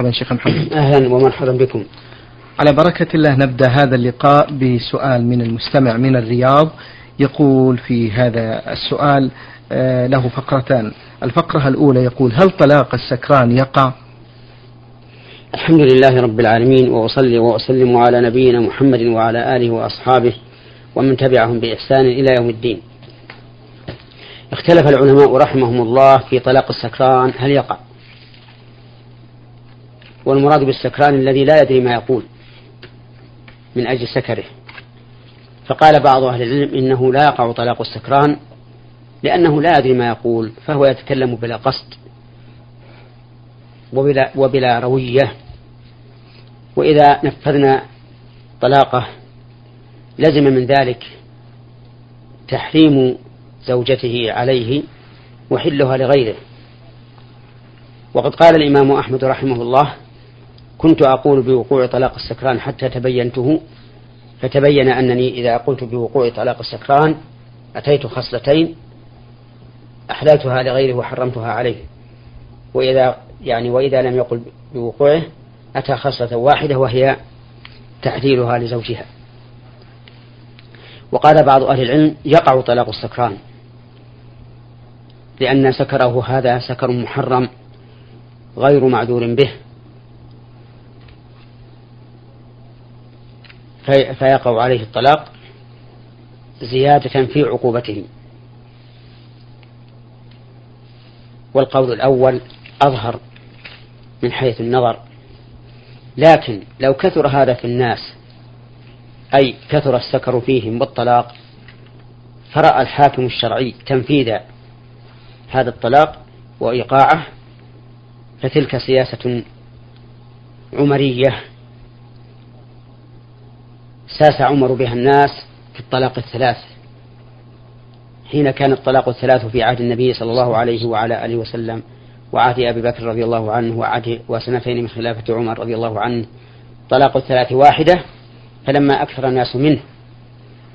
مرحبا شيخ محمد. أهلا ومرحبا بكم. على بركة الله نبدأ هذا اللقاء بسؤال من المستمع من الرياض. يقول في هذا السؤال آه، له فقرتان. الفقرة الأولى يقول هل طلاق السكران يقع؟ الحمد لله رب العالمين وأصلي وأسلم على نبينا محمد وعلى آله وأصحابه ومن تبعهم بإحسان إلى يوم الدين. اختلف العلماء رحمهم الله في طلاق السكران هل يقع؟ والمراد بالسكران الذي لا يدري ما يقول من أجل سكره. فقال بعض أهل العلم إنه لا يقع طلاق السكران لأنه لا يدري ما يقول فهو يتكلم بلا قصد وبلا, وبلا روية. وإذا نفذنا طلاقه لزم من ذلك تحريم زوجته عليه وحلها لغيره. وقد قال الإمام أحمد رحمه الله كنت أقول بوقوع طلاق السكران حتى تبينته فتبين أنني إذا قلت بوقوع طلاق السكران أتيت خصلتين أحللتها لغيره وحرمتها عليه. وإذا يعني وإذا لم يقل بوقوعه أتى خصلة واحدة وهي تحليلها لزوجها. وقال بعض أهل العلم يقع طلاق السكران لأن سكره هذا سكر محرم غير معذور به. فيقع عليه الطلاق زيادة في عقوبته. والقول الأول أظهر من حيث النظر. لكن لو كثر هذا في الناس أي كثر السكر فيهم بالطلاق فرأى الحاكم الشرعي تنفيذ هذا الطلاق وإيقاعه فتلك سياسة عمرية ساس عمر بها الناس في الطلاق الثلاث. حين كان الطلاق الثلاث في عهد النبي صلى الله عليه وعلى آله وسلم وعهد أبي بكر رضي الله عنه وعهد وسنتين من خلافة عمر رضي الله عنه طلاق الثلاث واحدة فلما أكثر الناس منه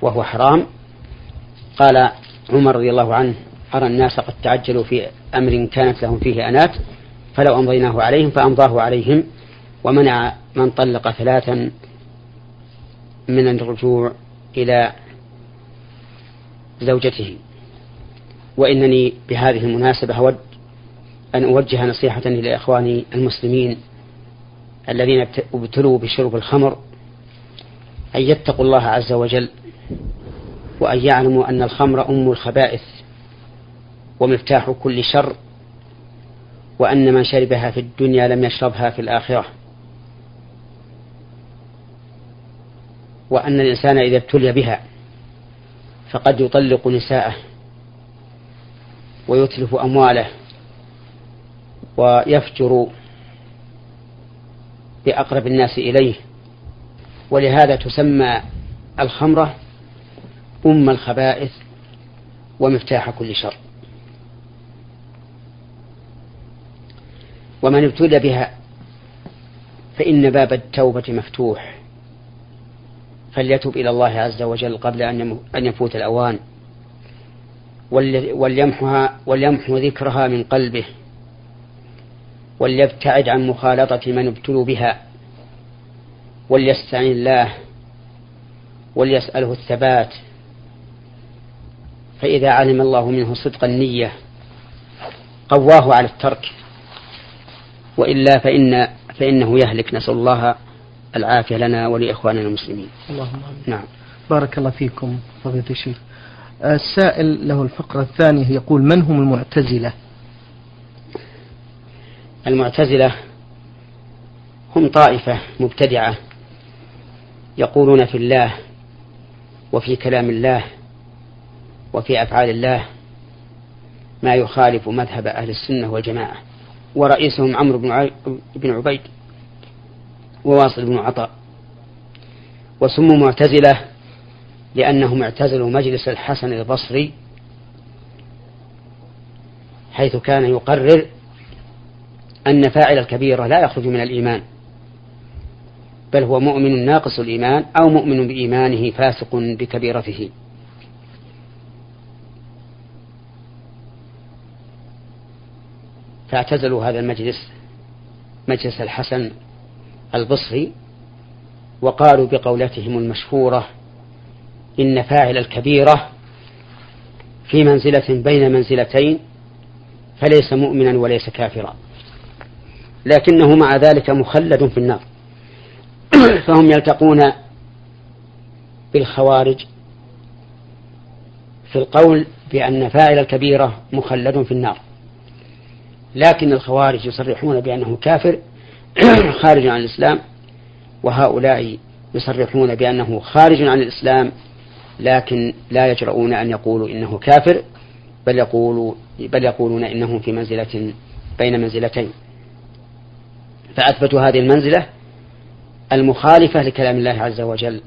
وهو حرام قال عمر رضي الله عنه أرى الناس قد تعجلوا في أمر كانت لهم فيه أنات فلو أمضيناه عليهم فأمضاه عليهم ومنع من طلق ثلاثا من الرجوع إلى زوجته. وإنني بهذه المناسبة أود أن أوجه نصيحة إلى إخواني المسلمين الذين ابتلوا بشرب الخمر أن يتقوا الله عز وجل وأن يعلموا أن الخمر أم الخبائث ومفتاح كل شر وأن من شربها في الدنيا لم يشربها في الآخرة. وأن الإنسان إذا ابتلي بها فقد يطلق نساءه ويتلف أمواله ويفجر بأقرب الناس إليه. ولهذا تسمى الخمرة أم الخبائث ومفتاح كل شر. ومن ابتلي بها فإن باب التوبة مفتوح. فليتب إلى الله عز وجل قبل أن يفوت الأوان. وليمحها وليمحو ذكرها من قلبه. وليبتعد عن مخالطة من ابتلوا بها. وليستعن الله. وليسأله الثبات. فإذا علم الله منه صدق النية قواه على الترك. وإلا فإن فإنه يهلك. نسأل الله العافية لنا ولإخواننا المسلمين. اللهم نعم. بارك الله فيكم فضيلة الشيخ. السائل له الفقرة الثانية يقول من هم المعتزلة؟ المعتزلة هم طائفة مبتدعة يقولون في الله وفي كلام الله وفي أفعال الله ما يخالف مذهب أهل السنة والجماعة. ورئيسهم عمرو بن عبيد وواصل بن عطاء. وسموا معتزلة لأنهم اعتزلوا مجلس الحسن البصري حيث كان يقرر أن فاعل الكبيرة لا يخرج من الإيمان بل هو مؤمن ناقص الإيمان أو مؤمن بإيمانه فاسق بكبيرته. فاعتزلوا هذا المجلس مجلس الحسن البصري وقالوا بقولتهم المشهورة إن فاعل الكبيرة في منزلة بين منزلتين فليس مؤمنا وليس كافرا. لكنه مع ذلك مخلد في النار. فهم يلتقون بالخوارج في القول بأن فاعل الكبيرة مخلد في النار. لكن الخوارج يصرحون بأنه كافر خارج عن الإسلام وهؤلاء يصرحون بأنه خارج عن الإسلام لكن لا يجرؤون أن يقولوا إنه كافر بل يقولوا بل يقولون إنه في منزلة بين منزلتين. فأثبتوا هذه المنزلة المخالفة لكلام الله عز وجل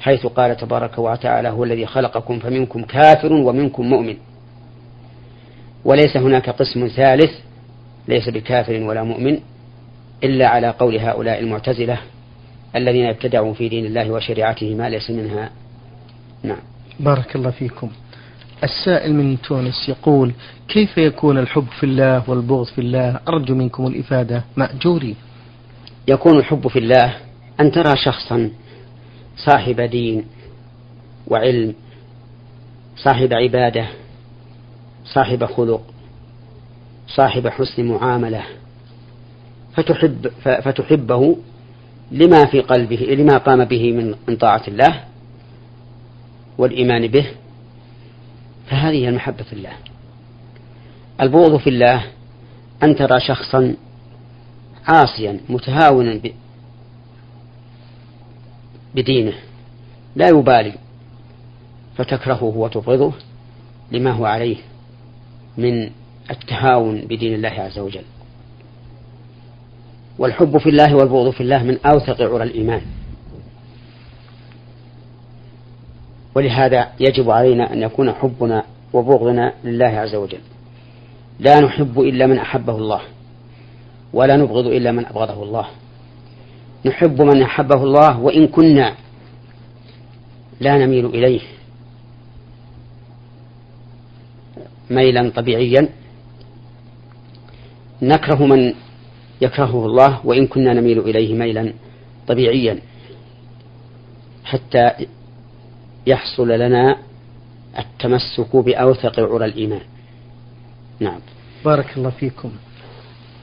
حيث قال تبارك وتعالى هو الذي خلقكم فمنكم كافر ومنكم مؤمن. وليس هناك قسم ثالث ليس بكافر ولا مؤمن إلا على قول هؤلاء المعتزلة الذين ابتدعوا في دين الله وشريعته ما ليس منها. نعم. بارك الله فيكم. السائل من تونس يقول كيف يكون الحب في الله والبغض في الله؟ أرجو منكم الإفادة. مأجوري. يكون الحب في الله أن ترى شخصا صاحب دين وعلم صاحب عبادة صاحب خلق صاحب حسن معاملة. فتحب فتحبه لما في قلبه لما قام به من من طاعة الله والإيمان به. فهذه المحبة في الله. البغض في الله أن ترى شخصا عاصيا متهاونا بدينه. لا يبالي. فتكرهه وتبغضه لما هو عليه من التهاون بدين الله عز وجل. والحب في الله والبغض في الله من أوثق عرى الإيمان. ولهذا يجب علينا أن يكون حبنا وبغضنا لله عز وجل. لا نحب إلا من أحبه الله ولا نبغض إلا من أبغضه الله. نحب من أحبه الله وإن كنا لا نميل إليه ميلا طبيعيا. نكره من يكرهه الله وإن كنا نميل إليه ميلا طبيعيا حتى يحصل لنا التمسك بأوثق عرى الإيمان. نعم. بارك الله فيكم.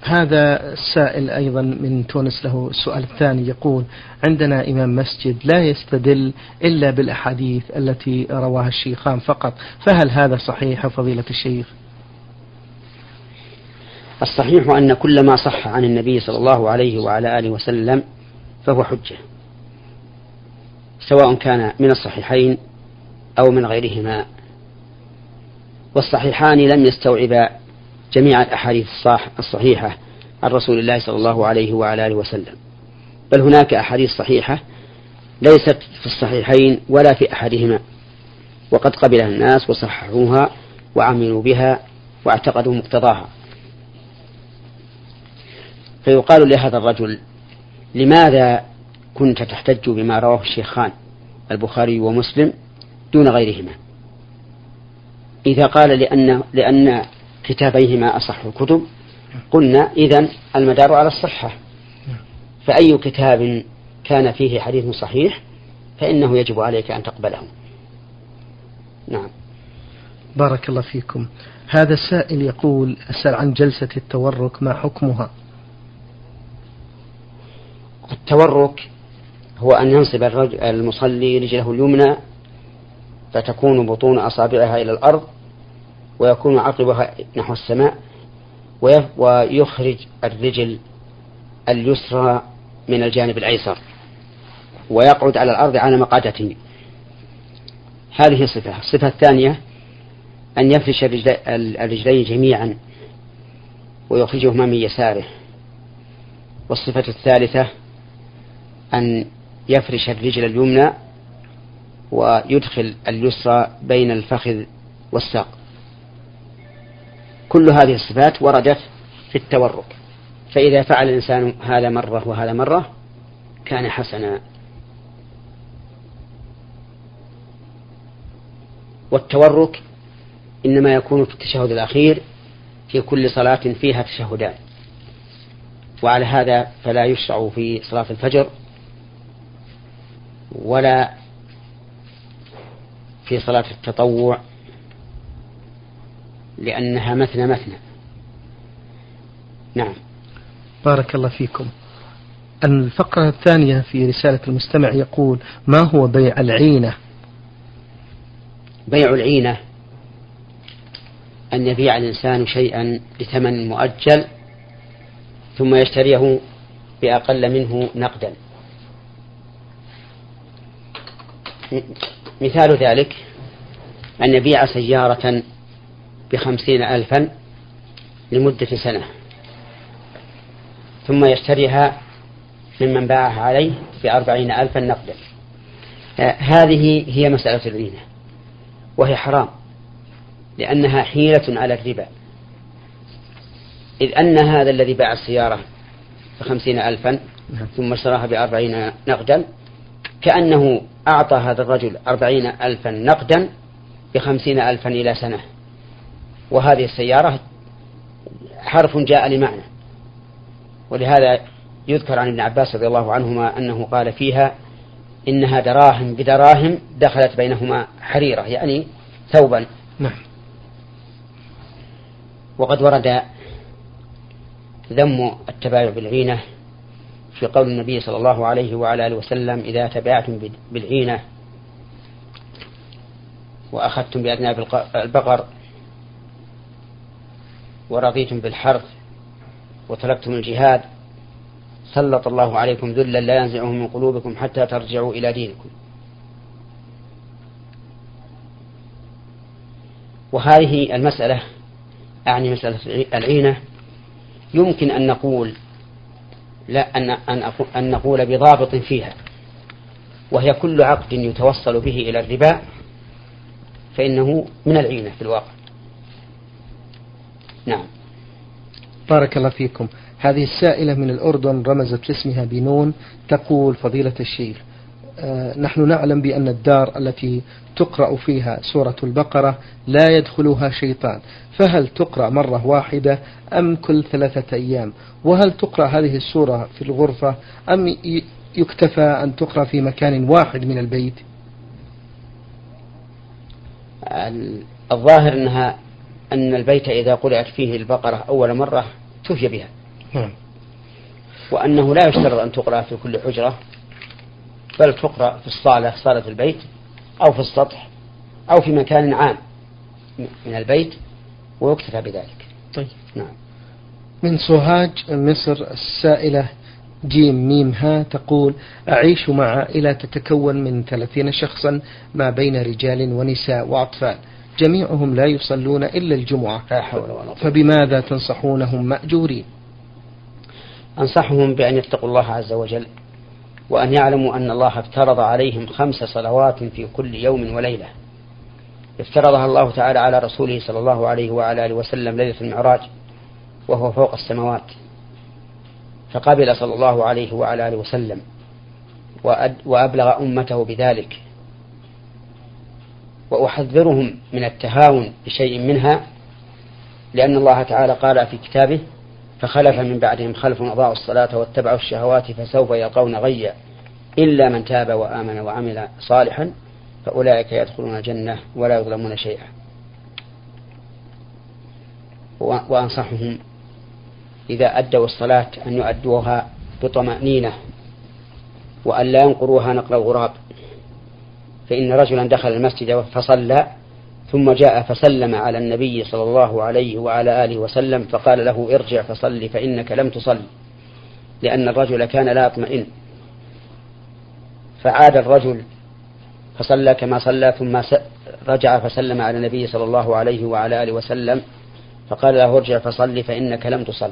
هذا السائل أيضا من تونس له السؤال الثاني يقول عندنا إمام مسجد لا يستدل إلا بالأحاديث التي رواها الشيخان فقط فهل هذا صحيح فضيلة الشيخ؟ الصحيح أن كل ما صح عن النبي صلى الله عليه وعلى آله وسلم فهو حجة سواء كان من الصحيحين أو من غيرهما. والصحيحان لم يستوعبا جميع الأحاديث الصحيحة عن رسول الله صلى الله عليه وعلى آله وسلم. بل هناك أحاديث صحيحة ليست في الصحيحين ولا في أحدهما. وقد قبلها الناس وصححوها وعملوا بها واعتقدوا مقتضاها. فيقال لهذا الرجل لماذا كنت تحتج بما رواه الشيخان البخاري ومسلم دون غيرهما؟ إذا قال لأن لأن كتابيهما أصح الكتب قلنا إذا المدار على الصحة. فأي كتاب كان فيه حديث صحيح فإنه يجب عليك أن تقبله. نعم. بارك الله فيكم. هذا السائل يقول أسأل عن جلسة التورك ما حكمها؟ التورك هو أن ينصب المصلي رجله اليمنى فتكون بطون أصابعها إلى الأرض ويكون عقبها نحو السماء ويخرج الرجل اليسرى من الجانب الأيسر ويقعد على الأرض على مقعدته. هذه صفة. الصفة الثانية أن يفرش الرجلين جميعا ويخرجهما من يساره. والصفة الثالثة أن يفرش الرجل اليمنى ويدخل اليسرى بين الفخذ والساق. كل هذه الصفات وردت في التورك. فإذا فعل الإنسان هذا مرة وهذا مرة كان حسنا. والتورك إنما يكون في التشهد الأخير في كل صلاة فيها تشهدان. وعلى هذا فلا يشرع في صلاة الفجر ولا في صلاة التطوع لأنها مثنى مثنى. نعم. بارك الله فيكم. الفقرة الثانية في رسالة المستمع يقول ما هو بيع العينة؟ بيع العينة أن يبيع الإنسان شيئا بثمن مؤجل ثم يشتريه بأقل منه نقدا. مثال ذلك أن يبيع سيارة بخمسين ألفا لمدة سنة ثم يشتريها ممن باعها عليه بأربعين ألفا نقدا آه، هذه هي مسألة الرينة وهي حرام لأنها حيلة على الربا إذ أن هذا الذي باع السيارة بخمسين ألفا. ثم اشتراها بأربعين نقدا كأنه أعطى هذا الرجل أربعين ألفا نقدا بخمسين ألفا إلى سنة. وهذه السيارة حرف جاء لمعنى. ولهذا يذكر عن ابن عباس رضي الله عنهما أنه قال فيها إنها دراهم بدراهم دخلت بينهما حريرة يعني ثوبا. نعم. وقد ورد ذم التبايع بالعينة في قول النبي صلى الله عليه وعلى آله وسلم إذا تبعتم بالعينة وأخذتم بأذناب البقر ورضيتم بالحرث وتركتم الجهاد سلط الله عليكم ذلا لا ينزعه من قلوبكم حتى ترجعوا إلى دينكم. وهذه المسألة أعني مسألة العينة يمكن أن نقول لا أن أن أن نقول بضابط فيها وهي كل عقد يتوصل به إلى الربا فإنه من العينة في الواقع. نعم. بارك الله فيكم. هذه السائلة من الأردن رمزت لاسمها بنون تقول فضيلة الشيخ نحن نعلم بأن الدار التي تقرأ فيها سورة البقرة لا يدخلها شيطان. فهل تقرأ مرة واحدة أم كل ثلاثة أيام؟ وهل تقرأ هذه السورة في الغرفة أم يكتفى أن تقرأ في مكان واحد من البيت؟ الظاهر أنها أن البيت إذا قرأت فيه البقرة أول مرة تفي بها. نعم. وأنه لا يشترط أن تقرأ في كل حجرة. بل تقرأ في الصالة صالة البيت أو في السطح أو في مكان عام من البيت ويكتفى بذلك. طيب. نعم. من سوهاج مصر السائلة جيم ميم ها تقول أعيش مع عائلة تتكون من ثلاثين شخصا ما بين رجال ونساء وأطفال. جميعهم لا يصلون إلا الجمعة. لا حول ولا فبماذا تنصحونهم مأجورين؟ أنصحهم بأن يتقوا الله عز وجل. وأن يعلموا أن الله افترض عليهم خمس صلوات في كل يوم وليلة. افترضها الله تعالى على رسوله صلى الله عليه وعلى آله وسلم ليلة المعراج وهو فوق السماوات. فقبل صلى الله عليه وعلى آله وسلم وأبلغ أمته بذلك. وأحذرهم من التهاون بشيء منها لأن الله تعالى قال في كتابه فخلف من بعدهم خلف أضاعوا الصلاة واتبعوا الشهوات فسوف يلقون غيا إلا من تاب وآمن وعمل صالحا فأولئك يدخلون الجنة ولا يظلمون شيئا. وأنصحهم إذا أدوا الصلاة أن يؤدوها بطمأنينة وأن لا ينقروها نقل الغراب. فإن رجلا دخل المسجد فصلى ثم جاء فسلم على النبي صلى الله عليه وعلى آله وسلم فقال له ارجع فصل فإنك لم تصل لأن الرجل كان لا يطمئن. فعاد الرجل فصلى كما صلى ثم رجع فسلم على النبي صلى الله عليه وعلى آله وسلم فقال له ارجع فصل فإنك لم تصل.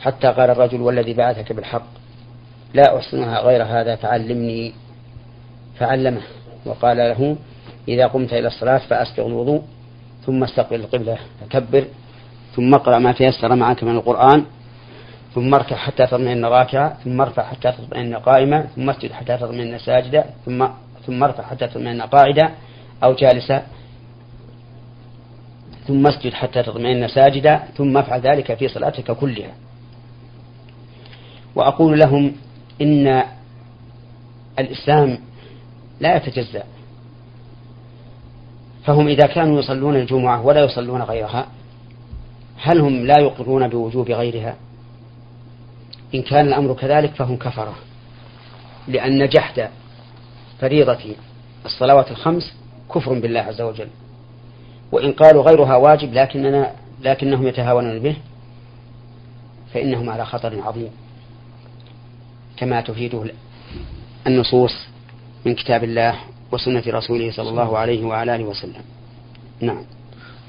حتى قال الرجل والذي بعثك بالحق لا أحسنها غير هذا فعلمني فعلمه. وقال له إذا قمت إلى الصلاة فأسبغ الوضوء ثم أستقبل القبلة فكبر ثم أقرأ ما تيسر معك من القرآن ثم أركع حتى تطمئن راكعا ثم أرفع حتى تطمئن قائما ثم أسجد حتى تطمئن ساجدا ثم ثم أرفع حتى تطمئن قاعدا أو جالسا ثم أسجد حتى تطمئن ساجدا ثم أفعل ذلك في صلاتك كلها. وأقول لهم إن الإسلام لا يتجزأ. فهم إذا كانوا يصلون الجمعة ولا يصلون غيرها هل هم لا يقرون بوجوب غيرها؟ إن كان الأمر كذلك فهم كفرة لأن جحد فريضة الصلوات الخمس كفر بالله عز وجل وإن قالوا غيرها واجب لكننا لكنهم يتهاونون به فإنهم على خطر عظيم. كما تفيده النصوص من كتاب الله وسنة رسوله صلى الله عليه وعلى آله وسلم. نعم.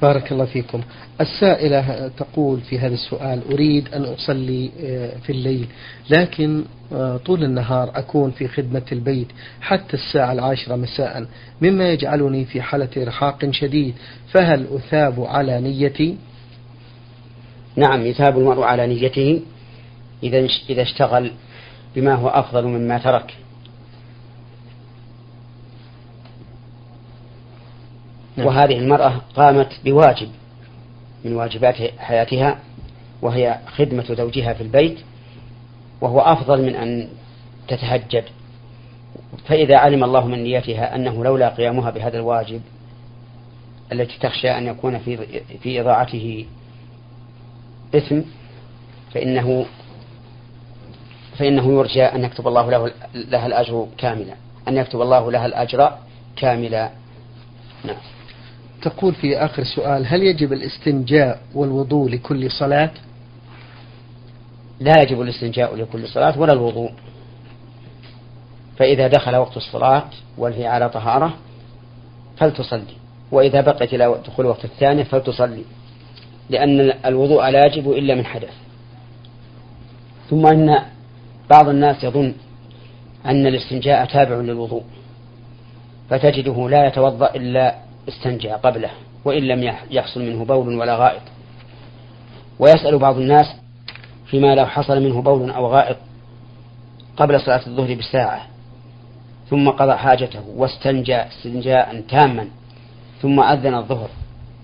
بارك الله فيكم. السائلة تقول في هذا السؤال أريد أن أصلي آه، في الليل لكن آه، طول النهار أكون في خدمة البيت حتى الساعة العاشرة مساء مما يجعلني في حالة إرهاق شديد. فهل أثاب على نيتي؟ نعم يثاب المرء على نيته إذا إذا اشتغل بما هو أفضل مما ترك نعم. وهذه المرأة قامت بواجب من واجبات حياتها وهي خدمة زوجها في البيت وهو أفضل من أن تتهجد. فإذا علم الله من نيتها أنه لولا قيامها بهذا الواجب التي تخشى أن يكون في في إضاعته إثم فإنه فإنه يرجى أن يكتب الله له لها الأجر كاملا. أن يكتب الله لها الأجر كاملا. نعم. تقول في آخر سؤال هل يجب الاستنجاء والوضوء لكل صلاة؟ لا يجب الاستنجاء لكل صلاة ولا الوضوء. فإذا دخل وقت الصلاة وهي على طهارة فلتصلي وإذا بقيت إلى دخول وقت الثانية فلتصلي لأن الوضوء لا يجب إلا من حدث. ثم أن بعض الناس يظن أن الاستنجاء تابع للوضوء فتجده لا يتوضأ إلا استنجى قبله وإن لم يحصل منه بول ولا غائط. ويسأل بعض الناس فيما لو حصل منه بول أو غائط قبل صلاة الظهر بساعة ثم قضى حاجته واستنجى استنجاء تاما ثم أذن الظهر.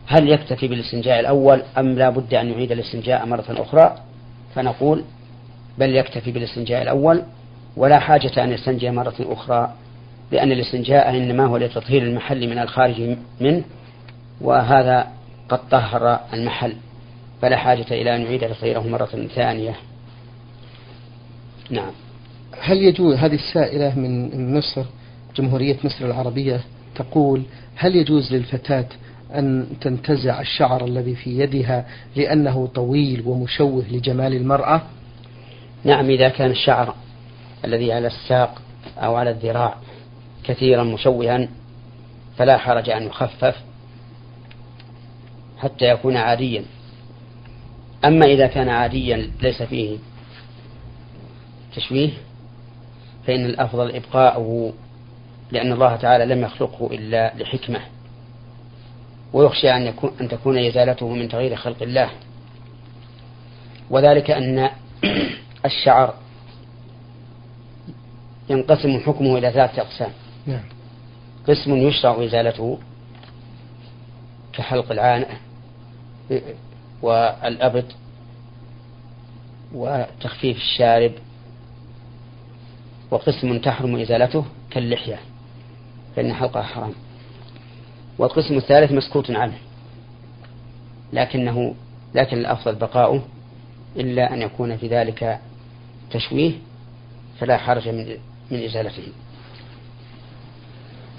هل يكتفي بالاستنجاء الأول أم لا بد أن يعيد الاستنجاء مرة أخرى؟ فنقول بل يكتفي بالاستنجاء الأول ولا حاجة أن يستنجي مرة أخرى لأن الاستنجاء إنما هو لتطهير المحل من الخارج منه وهذا قد طهر المحل فلا حاجة إلى أن يعيد تطهيره مرة ثانية. نعم. هل يجوز هذه السائلة من مصر جمهورية مصر العربية تقول هل يجوز للفتاة أن تنتزع الشعر الذي في يدها لأنه طويل ومشوه لجمال المرأة؟ نعم إذا كان الشعر الذي على الساق أو على الذراع كثيرا مشوها فلا حرج أن يخفف حتى يكون عاديا. أما إذا كان عاديا ليس فيه تشويه فإن الأفضل إبقاؤه لأن الله تعالى لم يخلقه إلا لحكمة. ويخشى أن, يكون أن تكون إزالته من تغيير خلق الله. وذلك أن الشعر ينقسم حكمه إلى ثلاثة أقسام. نعم. قسم يشرع إزالته كحلق العانة والأبط وتخفيف الشارب وقسم تحرم إزالته كاللحية فإن حلقها حرام والقسم الثالث مسكوت عنه لكنه لكن الأفضل بقاؤه إلا أن يكون في ذلك تشويه فلا حرج من من إزالته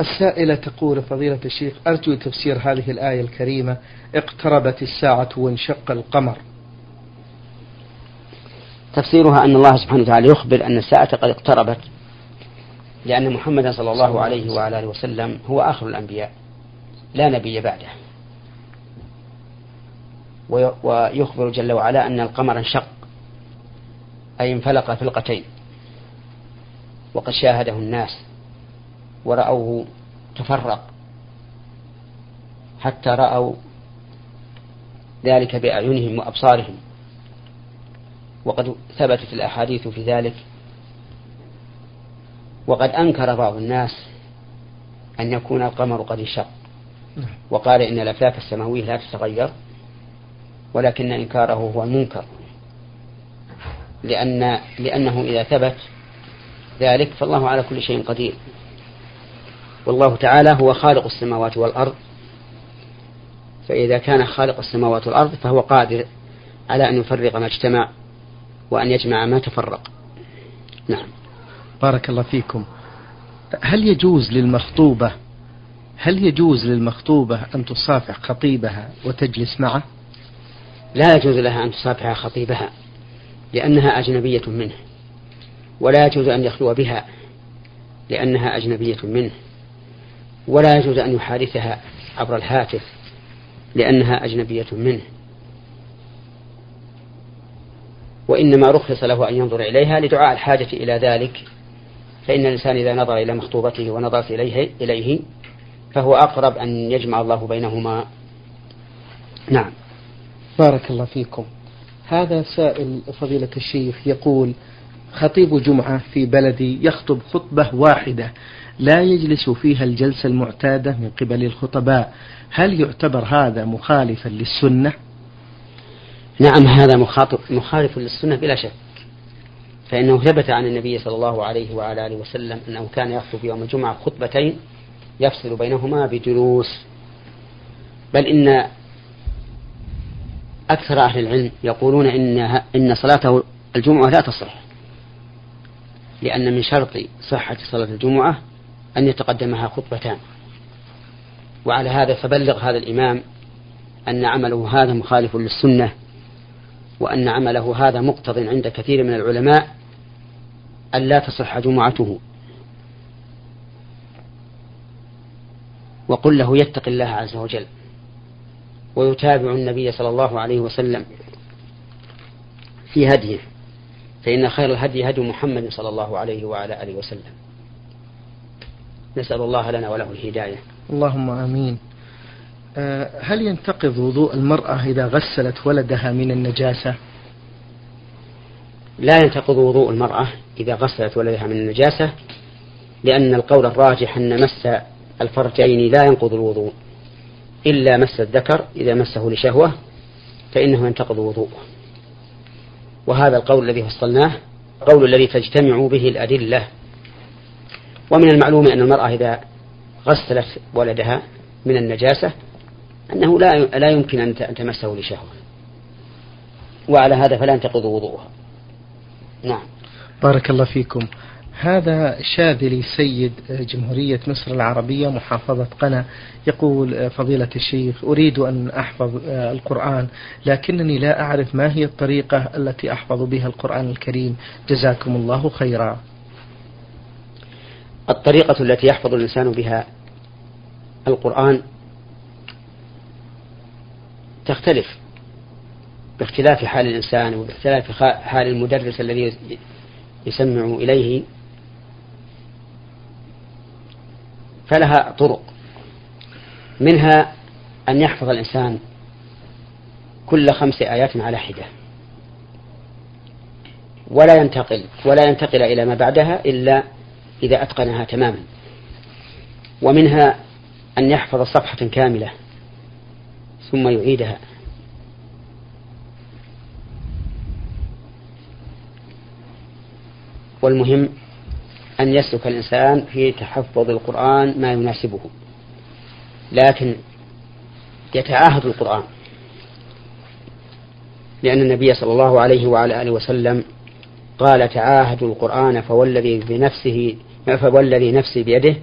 السائلة تقول فضيلة الشيخ أرجو تفسير هذه الآية الكريمة اقتربت الساعة وانشق القمر. تفسيرها أن الله سبحانه وتعالى يخبر أن الساعة قد اقتربت لأن محمدا صلى الله عليه وعلى آله وسلم هو آخر الأنبياء لا نبي بعده. ويخبر جل وعلا أن القمر انشق أي انفلق فلقتين وقد شاهده الناس. ورأوه تفرق حتى رأوا ذلك بأعينهم وأبصارهم. وقد ثبتت الأحاديث في ذلك. وقد أنكر بعض الناس أن يكون القمر قد انشق. وقال إن الأفلاك السماوية لا تتغير ولكن إنكاره هو المنكر. لأن لأنه إذا ثبت ذلك فالله على كل شيء قدير. والله تعالى هو خالق السماوات والأرض. فإذا كان خالق السماوات والأرض فهو قادر على أن يفرق ما اجتمع وأن يجمع ما تفرق. نعم. بارك الله فيكم. هل يجوز للمخطوبة هل يجوز للمخطوبة أن تصافح خطيبها وتجلس معه؟ لا يجوز لها أن تصافح خطيبها لأنها أجنبية منه ولا يجوز أن يخلو بها لأنها أجنبية منه. ولا يجوز أن يحادثها عبر الهاتف لأنها أجنبية منه. وإنما رخص له أن ينظر إليها لدعاء الحاجة إلى ذلك. فإن الإنسان إذا نظر إلى مخطوبته ونظرت إليه, إليه فهو أقرب أن يجمع الله بينهما. نعم. بارك الله فيكم. هذا سائل فضيلة الشيخ يقول خطيب جمعة في بلدي يخطب خطبة واحدة لا يجلس فيها الجلسة المعتادة من قبل الخطباء. هل يعتبر هذا مخالفا للسنة؟ نعم هذا مخاطب مخالف للسنة بلا شك. فإنه ثبت عن النبي صلى الله عليه وعلى آله وسلم أنه كان يخطب يوم الجمعة خطبتين يفصل بينهما بجلوس. بل إن أكثر أهل العلم يقولون إن إن صلاته الجمعة لا تصح. لأن من شرط صحة صلاة الجمعة أن يتقدمها خطبتان. وعلى هذا فبلغ هذا الإمام أن عمله هذا مخالف للسنة وأن عمله هذا مقتض عند كثير من العلماء أن لا تصح جمعته. وقل له يتق الله عز وجل ويتابع النبي صلى الله عليه وسلم في هديه. فإن خير الهدي هدي محمد صلى الله عليه وعلى آله وسلم. نسأل الله لنا وله الهداية. اللهم آمين. أه، هل ينتقض وضوء المرأة إذا غسلت ولدها من النجاسة؟ لا ينتقض وضوء المرأة إذا غسلت ولدها من النجاسة لأن القول الراجح أن مس الفرجين لا ينقض الوضوء. إلا مس الذكر إذا مسه لشهوة فإنه ينتقض وضوءه. وهذا القول الذي فصلناه قول الذي تجتمع به الأدلة. ومن المعلوم أن المرأة إذا غسلت ولدها من النجاسة أنه لا لا يمكن أن تمسه لشهوة. وعلى هذا فلا ينتقض وضوءها. نعم. بارك الله فيكم. هذا شاذلي سيد جمهورية مصر العربية محافظة قنا. يقول فضيلة الشيخ أريد أن أحفظ القرآن لكنني لا أعرف ما هي الطريقة التي أحفظ بها القرآن الكريم. جزاكم الله خيرا. الطريقة التي يحفظ الإنسان بها القرآن تختلف باختلاف حال الإنسان وباختلاف حال المدرس الذي يسمع إليه فلها طرق. منها أن يحفظ الإنسان كل خمس آيات على حدة. ولا ينتقل ولا ينتقل إلى ما بعدها إلا إذا أتقنها تماما. ومنها أن يحفظ صفحة كاملة ثم يعيدها. والمهم أن يسلك الإنسان في تحفظ القرآن ما يناسبه لكن يتعاهد القرآن. لأن النبي صلى الله عليه وعلى آله وسلم قال تعاهدوا القرآن فوالذي بنفسه فوالذي نفسي بيده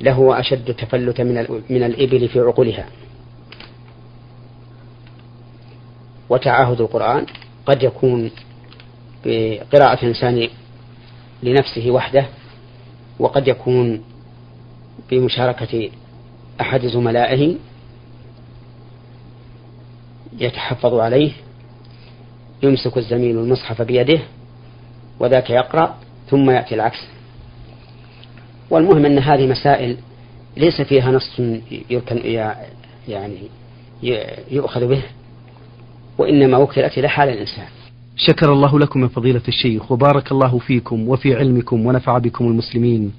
له أشد تفلتا من من الإبل في عقولها. وتعاهد القرآن قد يكون بقراءة الإنسان لنفسه وحده وقد يكون بمشاركة أحد زملائه يتحفظ عليه يمسك الزميل المصحف بيده وذاك يقرأ ثم يأتي العكس. والمهم أن هذه مسائل ليس فيها نص يعني يؤخذ به وإنما وكلت إلى حال الإنسان. شكر الله لكم من فضيلة الشيخ وبارك الله فيكم وفي علمكم ونفع بكم المسلمين.